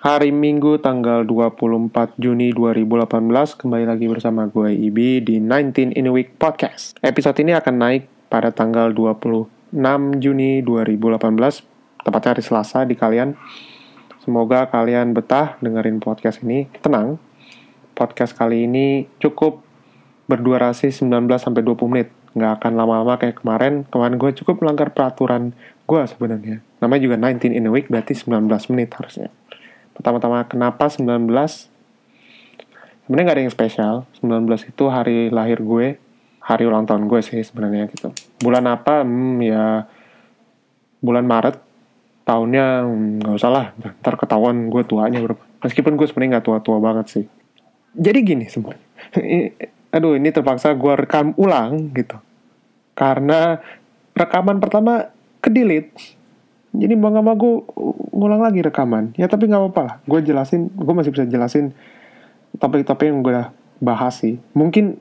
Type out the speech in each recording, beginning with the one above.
Hari Minggu tanggal 24 Juni 2018 Kembali lagi bersama gue Ibi di 19 in a Week Podcast. Episode ini akan naik pada tanggal 26 Juni 2018 Tepatnya hari Selasa di kalian. Semoga kalian betah dengerin podcast ini. Tenang Podcast kali ini cukup berdurasi 19-20 menit. Nggak akan lama-lama kayak kemarin. Kemarin gue cukup melanggar peraturan gue sebenarnya. Namanya juga 19 in a Week berarti 19 menit harusnya Pertama-tama kenapa 19? Sebenarnya nggak ada yang spesial. 19 itu hari lahir gue, hari ulang tahun gue sih sebenarnya gitu. Bulan apa? Hmm, ya bulan Maret. Tahunnya hmm, nggak hmm, usah lah, ntar ketahuan gue tuanya berapa. Meskipun gue sebenarnya nggak tua-tua banget sih. Jadi gini semua. Aduh ini terpaksa gue rekam ulang gitu. Karena rekaman pertama kedelete jadi mau gak mau gue ngulang lagi rekaman. Ya tapi nggak apa-apa lah. Gue jelasin gue masih bisa jelasin topik-topik yang gue udah bahas sih. Mungkin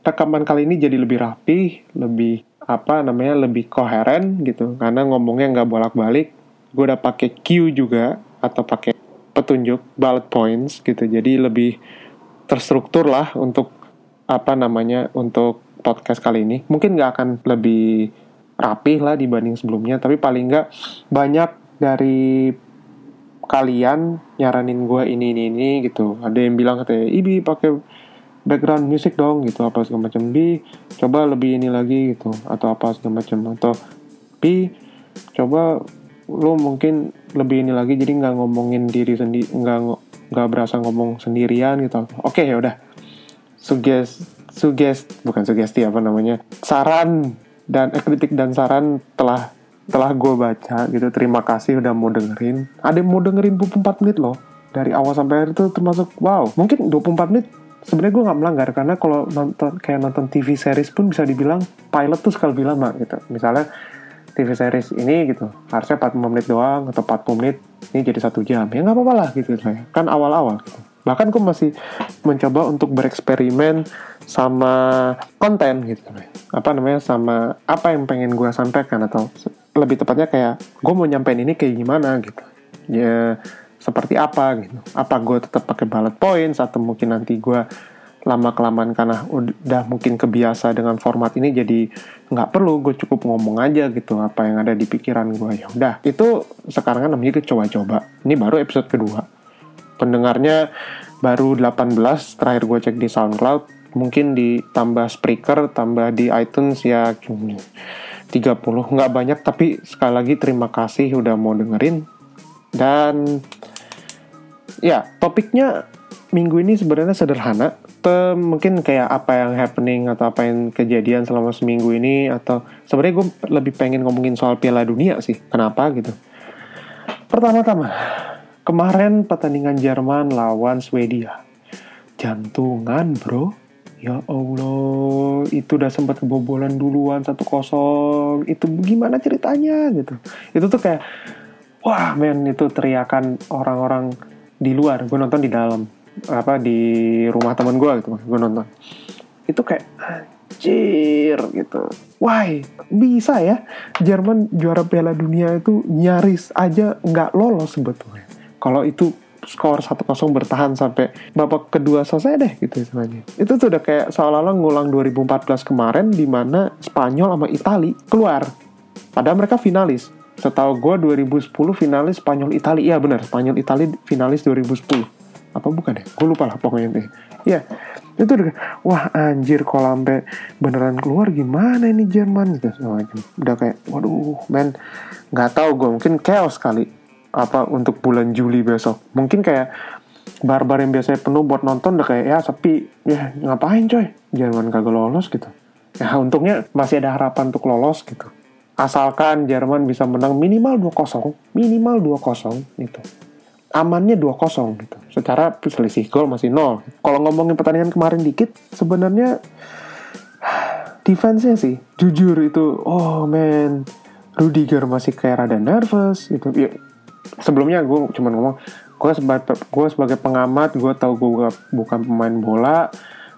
rekaman kali ini jadi lebih rapi lebih apa namanya lebih koheren gitu. Karena ngomongnya nggak bolak-balik. Gue udah pakai cue juga atau pakai petunjuk bullet points gitu. Jadi lebih terstruktur lah untuk apa namanya untuk podcast kali ini. Mungkin nggak akan lebih rapih lah dibanding sebelumnya. Tapi paling nggak banyak dari kalian nyaranin gue ini ini ini gitu. Ada yang bilang katanya ibi pakai background music dong gitu apa segala macam. Bi coba lebih ini lagi gitu atau apa segala macam. Atau bi coba lu mungkin lebih ini lagi jadi nggak ngomongin diri sendiri nggak nggak berasa ngomong sendirian gitu. Oke ya udah. Sugest sugest bukan sugesti apa namanya saran dan eh, kritik dan saran telah telah gue baca gitu. Terima kasih udah mau dengerin. Ada yang mau dengerin 24 menit loh. Dari awal sampai akhir itu termasuk wow. Mungkin 24 menit sebenarnya gue nggak melanggar karena kalau nonton kayak nonton TV series pun bisa dibilang pilot tuh sekali lama gitu. Misalnya TV series ini gitu harusnya 45 menit doang atau 40 menit ini jadi satu jam. Ya nggak apa-apa lah gitu kan awal-awal gitu bahkan gue masih mencoba untuk bereksperimen sama konten gitu. Apa namanya sama apa yang pengen gue sampaikan atau lebih tepatnya kayak gue mau nyampein ini kayak gimana gitu. Ya seperti apa gitu. Apa gue tetap pakai bullet points atau mungkin nanti gue lama kelamaan karena udah mungkin kebiasa dengan format ini jadi nggak perlu gue cukup ngomong aja gitu apa yang ada di pikiran gue ya udah itu sekarang kan namanya coba-coba ini baru episode kedua pendengarnya baru 18 terakhir gue cek di SoundCloud. Mungkin ditambah Spreaker tambah di iTunes ya 30 nggak banyak tapi sekali lagi terima kasih udah mau dengerin. Dan ya topiknya minggu ini sebenarnya sederhana. Te, mungkin kayak apa yang happening atau apa yang kejadian selama seminggu ini atau sebenarnya gue lebih pengen ngomongin soal Piala Dunia sih. Kenapa gitu? Pertama-tama Kemarin pertandingan Jerman lawan Swedia. Jantungan bro. Ya Allah, itu udah sempat kebobolan duluan satu kosong. Itu gimana ceritanya gitu. Itu tuh kayak, wah men itu teriakan orang-orang di luar. Gue nonton di dalam, apa di rumah teman gue gitu. Gue nonton. Itu kayak, anjir gitu. Why bisa ya Jerman juara Piala Dunia itu nyaris aja nggak lolos sebetulnya kalau itu skor 1-0 bertahan sampai babak kedua selesai deh gitu istilahnya. Itu tuh udah kayak seolah-olah ngulang 2014 kemarin di mana Spanyol sama Itali keluar. Padahal mereka finalis. Setahu gue 2010 finalis Spanyol Itali. Iya benar, Spanyol Itali finalis 2010. Apa bukan ya? Gue lupa lah pokoknya itu. Iya. Itu udah wah anjir kalau sampai beneran keluar gimana ini Jerman gitu Udah kayak waduh men nggak tahu gue mungkin chaos kali apa untuk bulan Juli besok. Mungkin kayak barbar yang biasanya penuh buat nonton udah kayak ya sepi. Ya ngapain coy? Jerman kagak lolos gitu. Ya untungnya masih ada harapan untuk lolos gitu. Asalkan Jerman bisa menang minimal 2-0 minimal 2-0 gitu. Amannya 2-0 gitu. Secara selisih gol masih nol. Kalau ngomongin pertandingan kemarin dikit sebenarnya defense-nya sih jujur itu oh man Rudiger masih kayak rada nervous gitu. Ya, sebelumnya gue cuma ngomong gue sebagai gue sebagai pengamat gue tahu gue bukan pemain bola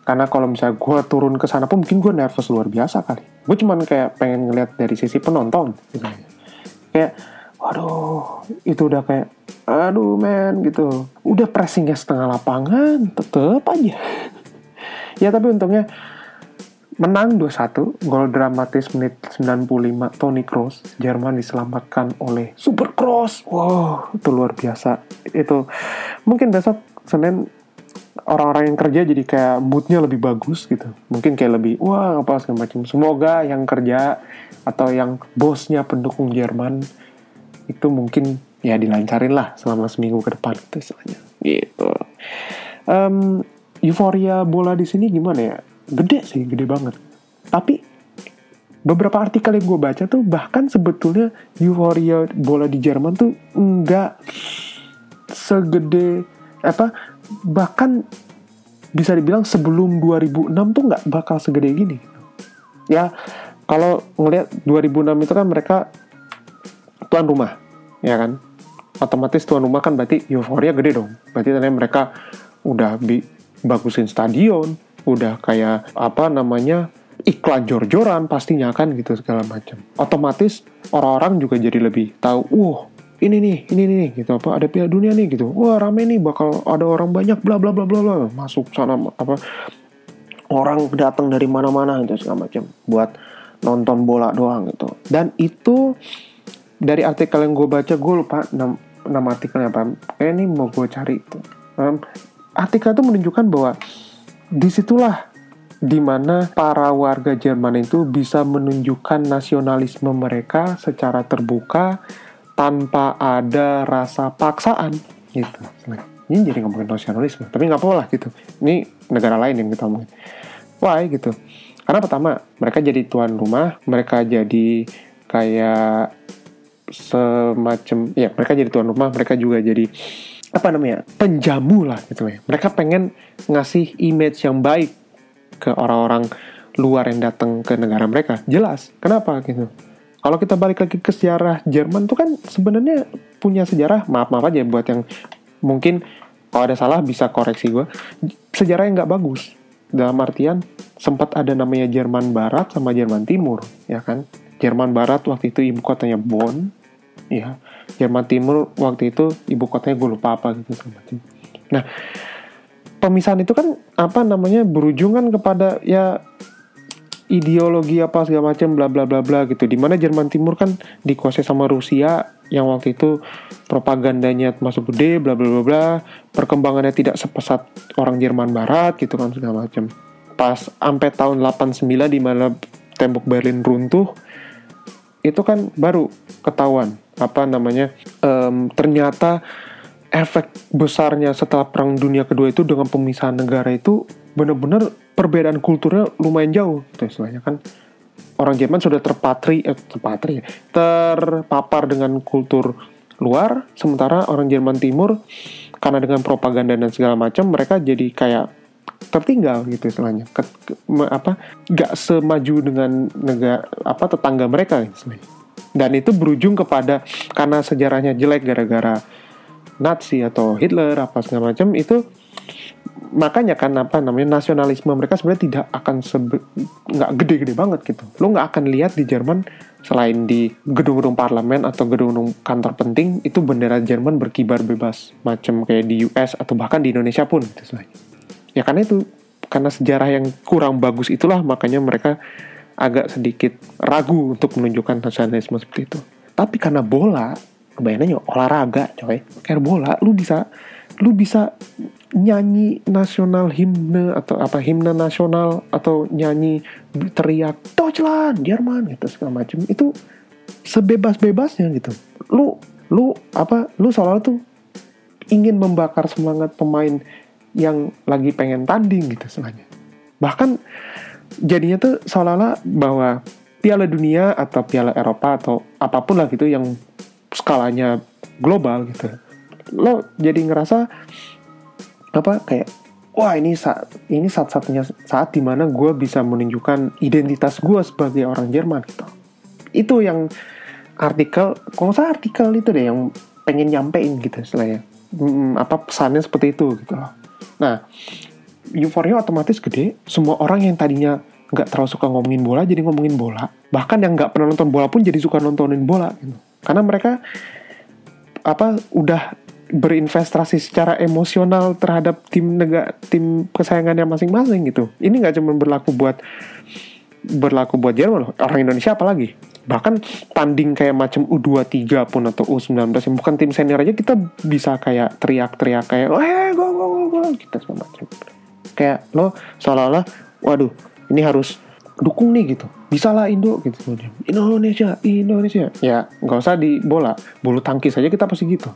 karena kalau misalnya gue turun ke sana pun mungkin gue nervous luar biasa kali. Gue cuman kayak pengen ngeliat dari sisi penonton. Gitu kayak waduh itu udah kayak aduh men gitu. Udah pressingnya setengah lapangan tetep aja. Ya tapi untungnya menang 2-1 gol dramatis menit 95 Toni Kroos Jerman diselamatkan oleh Super Kroos. Wow itu luar biasa. Itu mungkin besok Senin orang-orang yang kerja jadi kayak moodnya lebih bagus gitu. Mungkin kayak lebih wah apa segala macam. Semoga yang kerja atau yang bosnya pendukung Jerman itu mungkin ya dilancarin lah selama seminggu ke depan gitu istilahnya. Gitu. Um, euforia bola di sini gimana ya gede sih gede banget. Tapi beberapa artikel yang gue baca tuh bahkan sebetulnya euforia bola di Jerman tuh enggak segede apa bahkan bisa dibilang sebelum 2006 tuh nggak bakal segede gini. Ya kalau ngelihat 2006 itu kan mereka tuan rumah ya kan? Otomatis tuan rumah kan berarti euforia gede dong. Berarti mereka udah bi bagusin stadion udah kayak apa namanya iklan jor-joran pastinya kan gitu segala macam. Otomatis orang-orang juga jadi lebih tahu uh ini nih ini nih gitu apa ada piala dunia nih gitu. Wah rame nih bakal ada orang banyak bla bla bla bla bla masuk sana apa orang datang dari mana-mana gitu segala macam buat nonton bola doang gitu. Dan itu dari artikel yang gue baca gue lupa nama, nama artikelnya apa. Kayak ini mau gue cari itu artikel itu menunjukkan bahwa di situlah di mana para warga Jerman itu bisa menunjukkan nasionalisme mereka secara terbuka tanpa ada rasa paksaan. Gitu. Ini jadi ngomongin nasionalisme tapi nggak apa lah gitu. Ini negara lain yang kita ngomongin why? Gitu. Karena pertama mereka jadi tuan rumah mereka jadi kayak semacam ya mereka jadi tuan rumah mereka juga jadi apa namanya penjamu lah gitu ya. Mereka pengen ngasih image yang baik ke orang-orang luar yang datang ke negara mereka. Jelas. Kenapa? Gitu. Kalau kita balik lagi ke sejarah Jerman tuh kan sebenarnya punya sejarah maaf maaf aja buat yang mungkin kalau ada salah bisa koreksi gue sejarah yang nggak bagus. Dalam artian sempat ada namanya Jerman Barat sama Jerman Timur ya kan? Jerman Barat waktu itu ibu kotanya Bonn ya Jerman Timur waktu itu ibu kotanya gue lupa apa gitu. Nah pemisahan itu kan apa namanya berujungan kepada ya ideologi apa segala macam bla bla bla bla gitu. Di mana Jerman Timur kan dikuasai sama Rusia yang waktu itu propagandanya masuk gede bla bla bla bla perkembangannya tidak sepesat orang Jerman Barat gitu kan segala macam. Pas sampai tahun 89 di mana tembok Berlin runtuh itu kan baru ketahuan apa namanya um, ternyata efek besarnya setelah perang dunia kedua itu dengan pemisahan negara itu benar-benar perbedaan kulturnya lumayan jauh gitu istilahnya kan. Orang Jerman sudah terpatri eh, terpatri ya, terpapar dengan kultur luar sementara orang Jerman Timur karena dengan propaganda dan segala macam mereka jadi kayak tertinggal gitu istilahnya. Ke, ke, apa gak semaju dengan negara apa tetangga mereka istilahnya dan itu berujung kepada karena sejarahnya jelek gara-gara Nazi atau Hitler apa segala macam itu makanya kan apa namanya nasionalisme mereka sebenarnya tidak akan nggak gede-gede banget gitu. Lo nggak akan lihat di Jerman selain di gedung-gedung parlemen atau gedung-gedung kantor penting itu bendera Jerman berkibar bebas macam kayak di US atau bahkan di Indonesia pun gitu ya karena itu karena sejarah yang kurang bagus itulah makanya mereka agak sedikit ragu untuk menunjukkan nasionalisme seperti itu. Tapi karena bola kebayangannya olahraga coy. Kayak bola lu bisa lu bisa nyanyi nasional himne atau apa himne nasional atau nyanyi teriak Deutschland Jerman gitu segala macam itu sebebas-bebasnya gitu. Lu lu apa lu seolah tuh ingin membakar semangat pemain yang lagi pengen tanding gitu sebenarnya bahkan jadinya tuh seolah-olah bahwa Piala Dunia atau Piala Eropa atau apa pun lah gitu yang skalanya global gitu. Lo jadi ngerasa apa kayak wah ini saat ini saat-satunya saat di mana gue bisa menunjukkan identitas gue sebagai orang Jerman gitu. Itu yang artikel kalau saya artikel itu deh yang pengen nyampein gitu istilahnya. Hmm, apa pesannya seperti itu gitu loh. Nah euforia otomatis gede. Semua orang yang tadinya nggak terlalu suka ngomongin bola jadi ngomongin bola. Bahkan yang nggak pernah nonton bola pun jadi suka nontonin bola gitu. Karena mereka apa udah berinvestasi secara emosional terhadap tim negara tim kesayangannya masing-masing gitu. Ini nggak cuma berlaku buat berlaku buat Jerman orang Indonesia apalagi. Bahkan tanding kayak macam U23 pun atau U19 yang bukan tim senior aja kita bisa kayak teriak-teriak kayak eh go go go go kita segala macam kayak lo seolah-olah waduh ini harus dukung nih gitu. Bisa lah Indo gitu. Indonesia Indonesia. Ya nggak usah di bola bulu tangkis saja kita pasti gitu.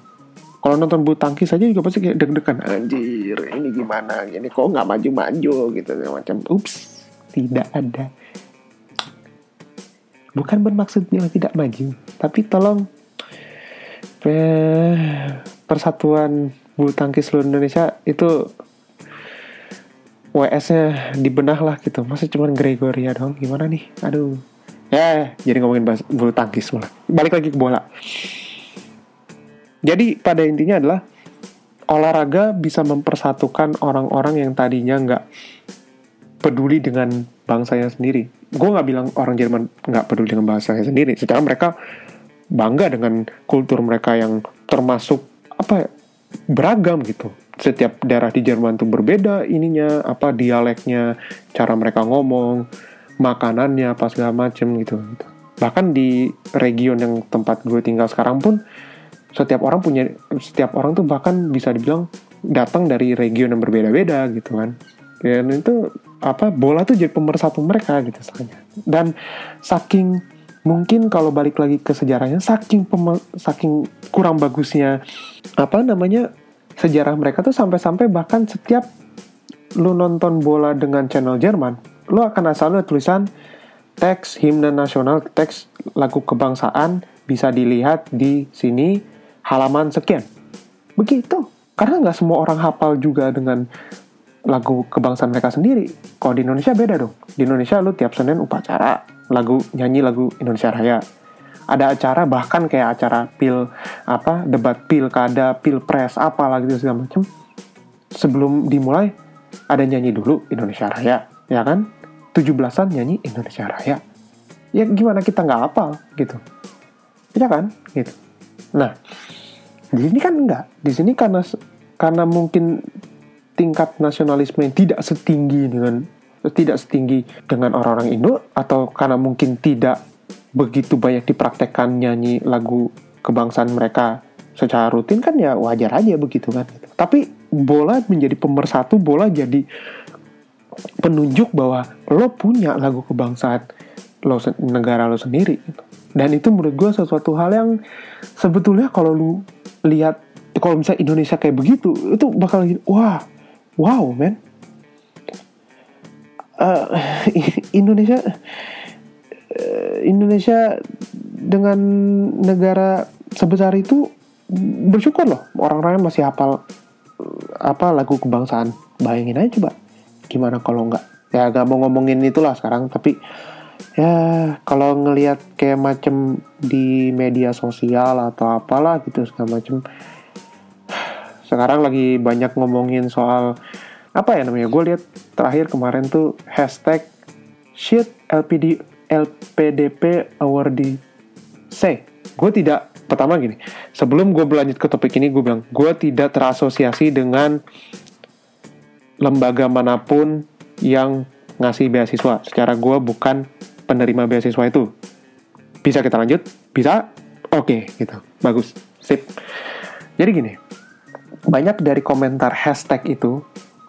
Kalau nonton bulu tangkis saja juga pasti kayak deg-degan anjir ini gimana ini kok nggak maju-maju gitu macam. Ups tidak ada. Bukan bermaksud bilang tidak maju tapi tolong eh, persatuan bulu tangkis seluruh Indonesia itu WS-nya dibenah lah gitu. Masa cuma Gregoria dong gimana nih? Aduh. Ya jadi ngomongin bahas bulu tangkis malah. Balik lagi ke bola. Jadi pada intinya adalah olahraga bisa mempersatukan orang-orang yang tadinya nggak peduli dengan bangsanya sendiri. Gue nggak bilang orang Jerman nggak peduli dengan bahasanya sendiri. Secara mereka bangga dengan kultur mereka yang termasuk apa ya, beragam gitu setiap daerah di Jerman tuh berbeda ininya apa dialeknya cara mereka ngomong makanannya apa segala macem gitu, gitu. Bahkan di region yang tempat gue tinggal sekarang pun setiap orang punya setiap orang tuh bahkan bisa dibilang datang dari region yang berbeda-beda gitu kan. Dan itu apa bola tuh jadi pemersatu mereka gitu soalnya. Dan saking mungkin kalau balik lagi ke sejarahnya saking pem, saking kurang bagusnya apa namanya sejarah mereka tuh sampai-sampai bahkan setiap lu nonton bola dengan channel Jerman lu akan asal ada tulisan teks himne nasional teks lagu kebangsaan bisa dilihat di sini halaman sekian begitu karena nggak semua orang hafal juga dengan lagu kebangsaan mereka sendiri. Kalau di Indonesia beda dong. Di Indonesia lu tiap Senin upacara lagu nyanyi lagu Indonesia Raya. Ada acara bahkan kayak acara pil apa debat pilkada, pilpres apa lagi segala macam. Sebelum dimulai ada nyanyi dulu Indonesia Raya, ya kan? 17-an nyanyi Indonesia Raya. Ya gimana kita nggak hafal gitu. Ya kan? Gitu. Nah, di sini kan enggak. Di sini karena karena mungkin tingkat nasionalisme yang tidak setinggi dengan tidak setinggi dengan orang-orang Indo atau karena mungkin tidak begitu banyak dipraktekkan nyanyi lagu kebangsaan mereka secara rutin kan ya wajar aja begitu kan tapi bola menjadi pemersatu bola jadi penunjuk bahwa lo punya lagu kebangsaan lo negara lo sendiri gitu. dan itu menurut gue sesuatu hal yang sebetulnya kalau lu lihat kalau misalnya Indonesia kayak begitu itu bakal wah wow man uh, Indonesia uh, Indonesia dengan negara sebesar itu bersyukur loh orang-orang masih hafal apa lagu kebangsaan. Bayangin aja coba gimana kalau nggak? Ya gak mau ngomongin itulah sekarang tapi ya kalau ngelihat kayak macem di media sosial atau apalah gitu segala macem. Sekarang lagi banyak ngomongin soal apa ya namanya gue lihat terakhir kemarin tuh hashtag shit LPD LPDP awardee. Say gue tidak pertama gini sebelum gue berlanjut ke topik ini gue bilang gue tidak terasosiasi dengan lembaga mana pun yang ngasih beasiswa. Secara gue bukan penerima beasiswa itu. Bisa kita lanjut? Bisa? Oke okay, gitu. Bagus. Sip. Jadi gini banyak dari komentar hashtag itu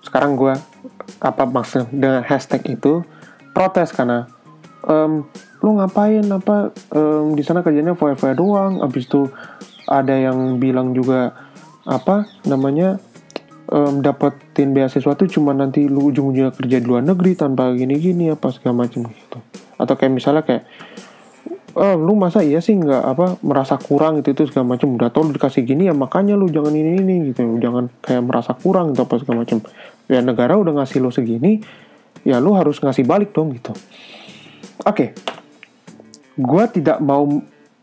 sekarang gue apa maksud dengan hashtag itu protes karena um, lu ngapain? Apa um, di sana kerjanya foya-foya doang. Abis itu ada yang bilang juga apa namanya um, dapetin beasiswa tuh cuma nanti lu ujung-ujungnya kerja di luar negeri tanpa gini-gini apa segala macam gitu. Atau kayak misalnya kayak oh, lu masa iya sih nggak apa merasa kurang gitu itu segala macam. Udah tau lu dikasih gini ya makanya lu jangan ini ini gitu. Jangan kayak merasa kurang gitu apa segala macam. Ya negara udah ngasih lu segini ya lu harus ngasih balik dong gitu okay. gue tidak mau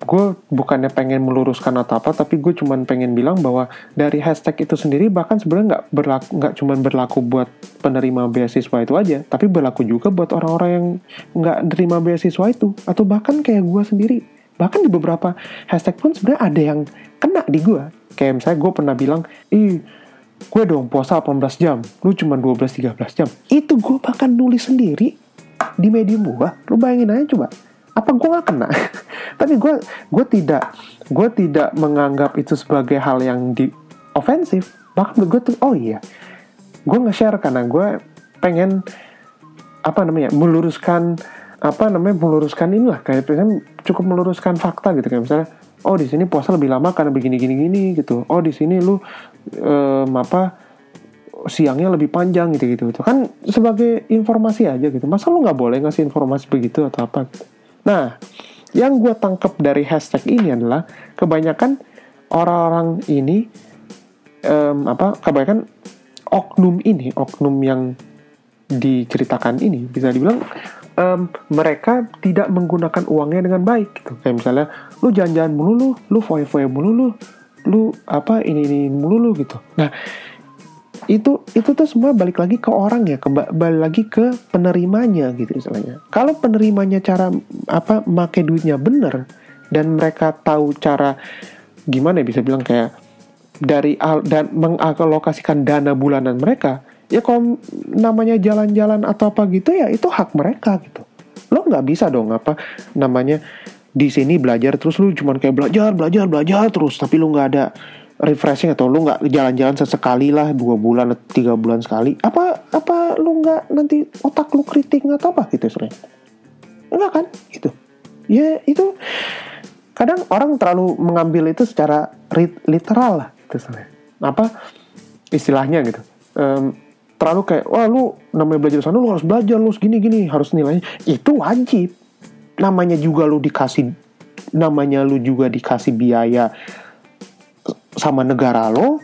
gue bukannya pengen meluruskan atau apa tapi gue cuman pengen bilang bahwa dari hashtag itu sendiri bahkan sebenarnya nggak berlaku nggak cuman berlaku buat penerima beasiswa itu aja tapi berlaku juga buat orang-orang yang nggak nerima beasiswa itu. Atau bahkan kayak gue sendiri. Bahkan di beberapa hashtag pun sebenarnya ada yang kena di gue kayak misalnya gue pernah bilang ih gue dong puasa 18 jam lu cuma 12-13 jam. Itu gue bahkan nulis sendiri di medium gue lu bayangin aja coba. Apa gue gak kena? Tapi gue gue tidak gue tidak menganggap itu sebagai hal yang di ofensif bahkan gue tuh oh iya. Gue nge-share karena gue pengen apa namanya meluruskan apa namanya meluruskan inilah. Kayak misalnya cukup meluruskan fakta gitu. Kayak misalnya oh di sini puasa lebih lama karena begini gini gini gitu. Oh di sini lu um, apa siangnya lebih panjang gitu gitu itu kan sebagai informasi aja gitu. Masa lu nggak boleh ngasih informasi begitu atau apa gitu. nah yang gue tangkap dari hashtag ini adalah kebanyakan orang-orang ini um, apa kebanyakan oknum ini oknum yang diceritakan ini bisa dibilang um, mereka tidak menggunakan uangnya dengan baik gitu. Kayak misalnya lu jalan-jalan mulu lu lu foya-foya mulu lu lu apa ini ini mulu lu gitu. Nah itu itu tuh semua balik lagi ke orang ya kembali lagi ke penerimanya gitu misalnya kalau penerimanya cara apa make duitnya bener dan mereka tahu cara gimana ya bisa bilang kayak dari dan mengalokasikan dana bulanan mereka ya kalau namanya jalan-jalan atau apa gitu ya itu hak mereka gitu. Lo nggak bisa dong apa namanya di sini belajar terus lu cuman kayak belajar belajar belajar terus tapi lu nggak ada refreshing atau lu nggak jalan-jalan sesekali lah dua bulan tiga bulan sekali apa apa lu nggak nanti otak lu kritik atau apa gitu sebenarnya? Enggak kan? Gitu. Ya itu kadang orang terlalu mengambil itu secara literal lah gitu sebenarnya. Apa istilahnya gitu. Um, terlalu kayak wah lu namanya belajar sana lu harus belajar lu gini gini harus nilainya. Itu wajib. Namanya juga lu dikasih namanya lu juga dikasih biaya sama negara lo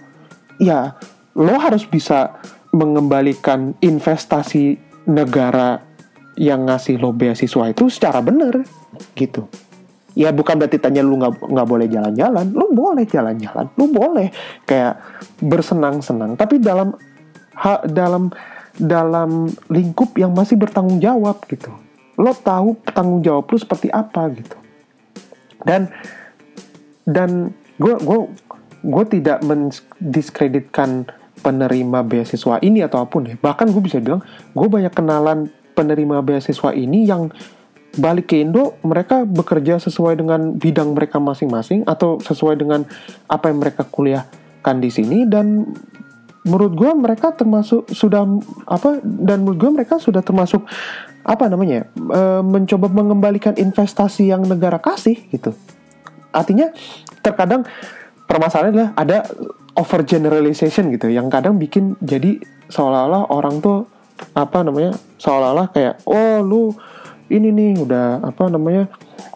ya lo harus bisa mengembalikan investasi negara yang ngasih lo beasiswa itu secara benar gitu ya bukan berarti tanya lu nggak nggak boleh jalan-jalan lu boleh jalan-jalan lu boleh kayak bersenang-senang tapi dalam ha, dalam dalam lingkup yang masih bertanggung jawab gitu. Lo tahu tanggung jawab lu seperti apa gitu. Dan dan gue gue gue tidak mendiskreditkan penerima beasiswa ini atau apa pun ya. Bahkan gue bisa bilang gue banyak kenalan penerima beasiswa ini yang balik ke Indo mereka bekerja sesuai dengan bidang mereka masing-masing atau sesuai dengan apa yang mereka kuliahkan di sini dan menurut gue mereka termasuk sudah apa dan menurut gue mereka sudah termasuk apa namanya e, mencoba mengembalikan investasi yang negara kasih gitu artinya terkadang permasalahannya adalah ada over generalization gitu yang kadang bikin jadi seolah-olah orang tuh apa namanya seolah-olah kayak oh lu ini nih udah apa namanya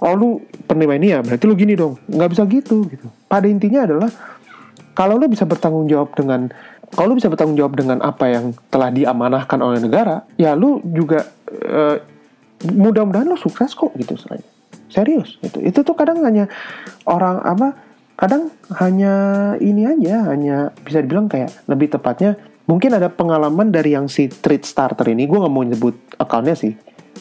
oh lu penerima ini ya berarti lu gini dong. Nggak bisa gitu gitu. Pada intinya adalah kalau lu bisa bertanggung jawab dengan kalau lu bisa bertanggung jawab dengan apa yang telah diamanahkan oleh negara, ya lu juga uh, mudah-mudahan lu sukses kok gitu selain. Serius itu itu tuh kadang hanya orang apa kadang hanya ini aja hanya bisa dibilang kayak lebih tepatnya mungkin ada pengalaman dari yang si treat starter ini gue nggak mau nyebut akunnya sih.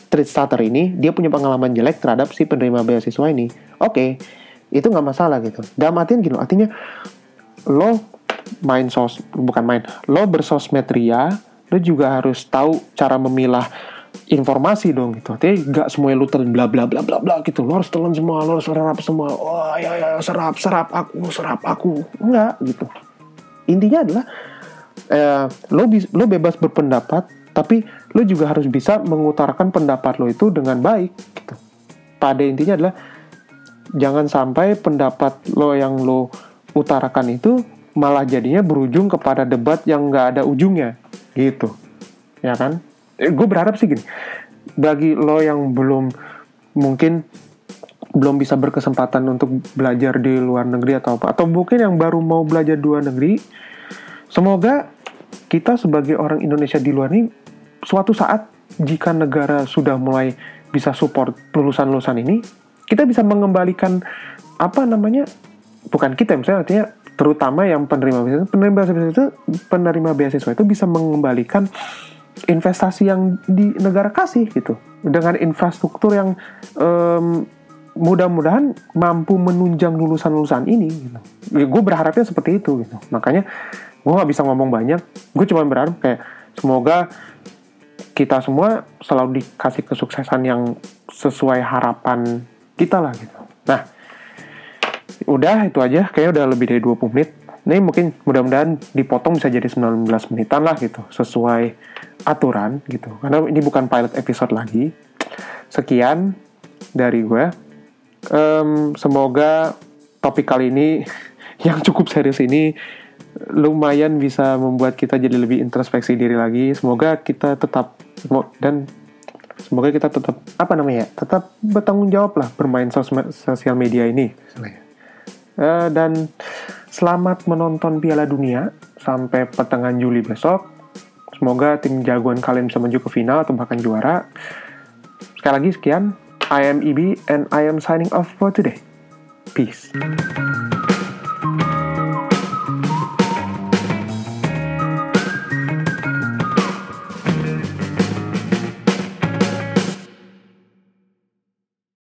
Treat starter ini dia punya pengalaman jelek terhadap si penerima beasiswa ini. Oke okay, itu nggak masalah gitu. Dalam artian gini artinya lo main sos bukan main lo bersosmed ria lo juga harus tahu cara memilah informasi dong gitu. Artinya gak semuanya lu telan bla bla bla bla bla gitu. Lo harus telan semua, lo harus serap semua. Oh ya ya serap serap aku serap aku. Enggak gitu. Intinya adalah eh, lo lo bebas berpendapat, tapi lo juga harus bisa mengutarakan pendapat lo itu dengan baik gitu. Pada intinya adalah jangan sampai pendapat lo yang lo utarakan itu malah jadinya berujung kepada debat yang nggak ada ujungnya gitu ya kan gue berharap sih gini. Bagi lo yang belum mungkin belum bisa berkesempatan untuk belajar di luar negeri atau apa atau mungkin yang baru mau belajar di luar negeri semoga kita sebagai orang Indonesia di luar ini suatu saat jika negara sudah mulai bisa support lulusan-lulusan ini kita bisa mengembalikan apa namanya bukan kita misalnya artinya terutama yang penerima beasiswa penerima beasiswa itu penerima beasiswa itu bisa mengembalikan investasi yang di negara kasih gitu. Dengan infrastruktur yang um, mudah-mudahan mampu menunjang lulusan-lulusan ini gitu. ya gue berharapnya seperti itu gitu. Makanya gue nggak bisa ngomong banyak. Gue cuma berharap kayak semoga kita semua selalu dikasih kesuksesan yang sesuai harapan kita lah gitu. Nah udah itu aja. Kayaknya udah lebih dari 20 menit ini mungkin mudah-mudahan dipotong bisa jadi 19 menitan lah gitu sesuai aturan gitu karena ini bukan pilot episode lagi sekian dari gue um, semoga topik kali ini yang cukup serius ini lumayan bisa membuat kita jadi lebih introspeksi diri lagi. Semoga kita tetap dan semoga kita tetap apa namanya tetap bertanggung jawab lah bermain sosial media ini. Uh, dan selamat menonton Piala Dunia sampai pertengahan Juli besok. Semoga tim jagoan kalian bisa maju ke final atau bahkan juara. Sekali lagi sekian. I am EB and I am signing off for today. Peace.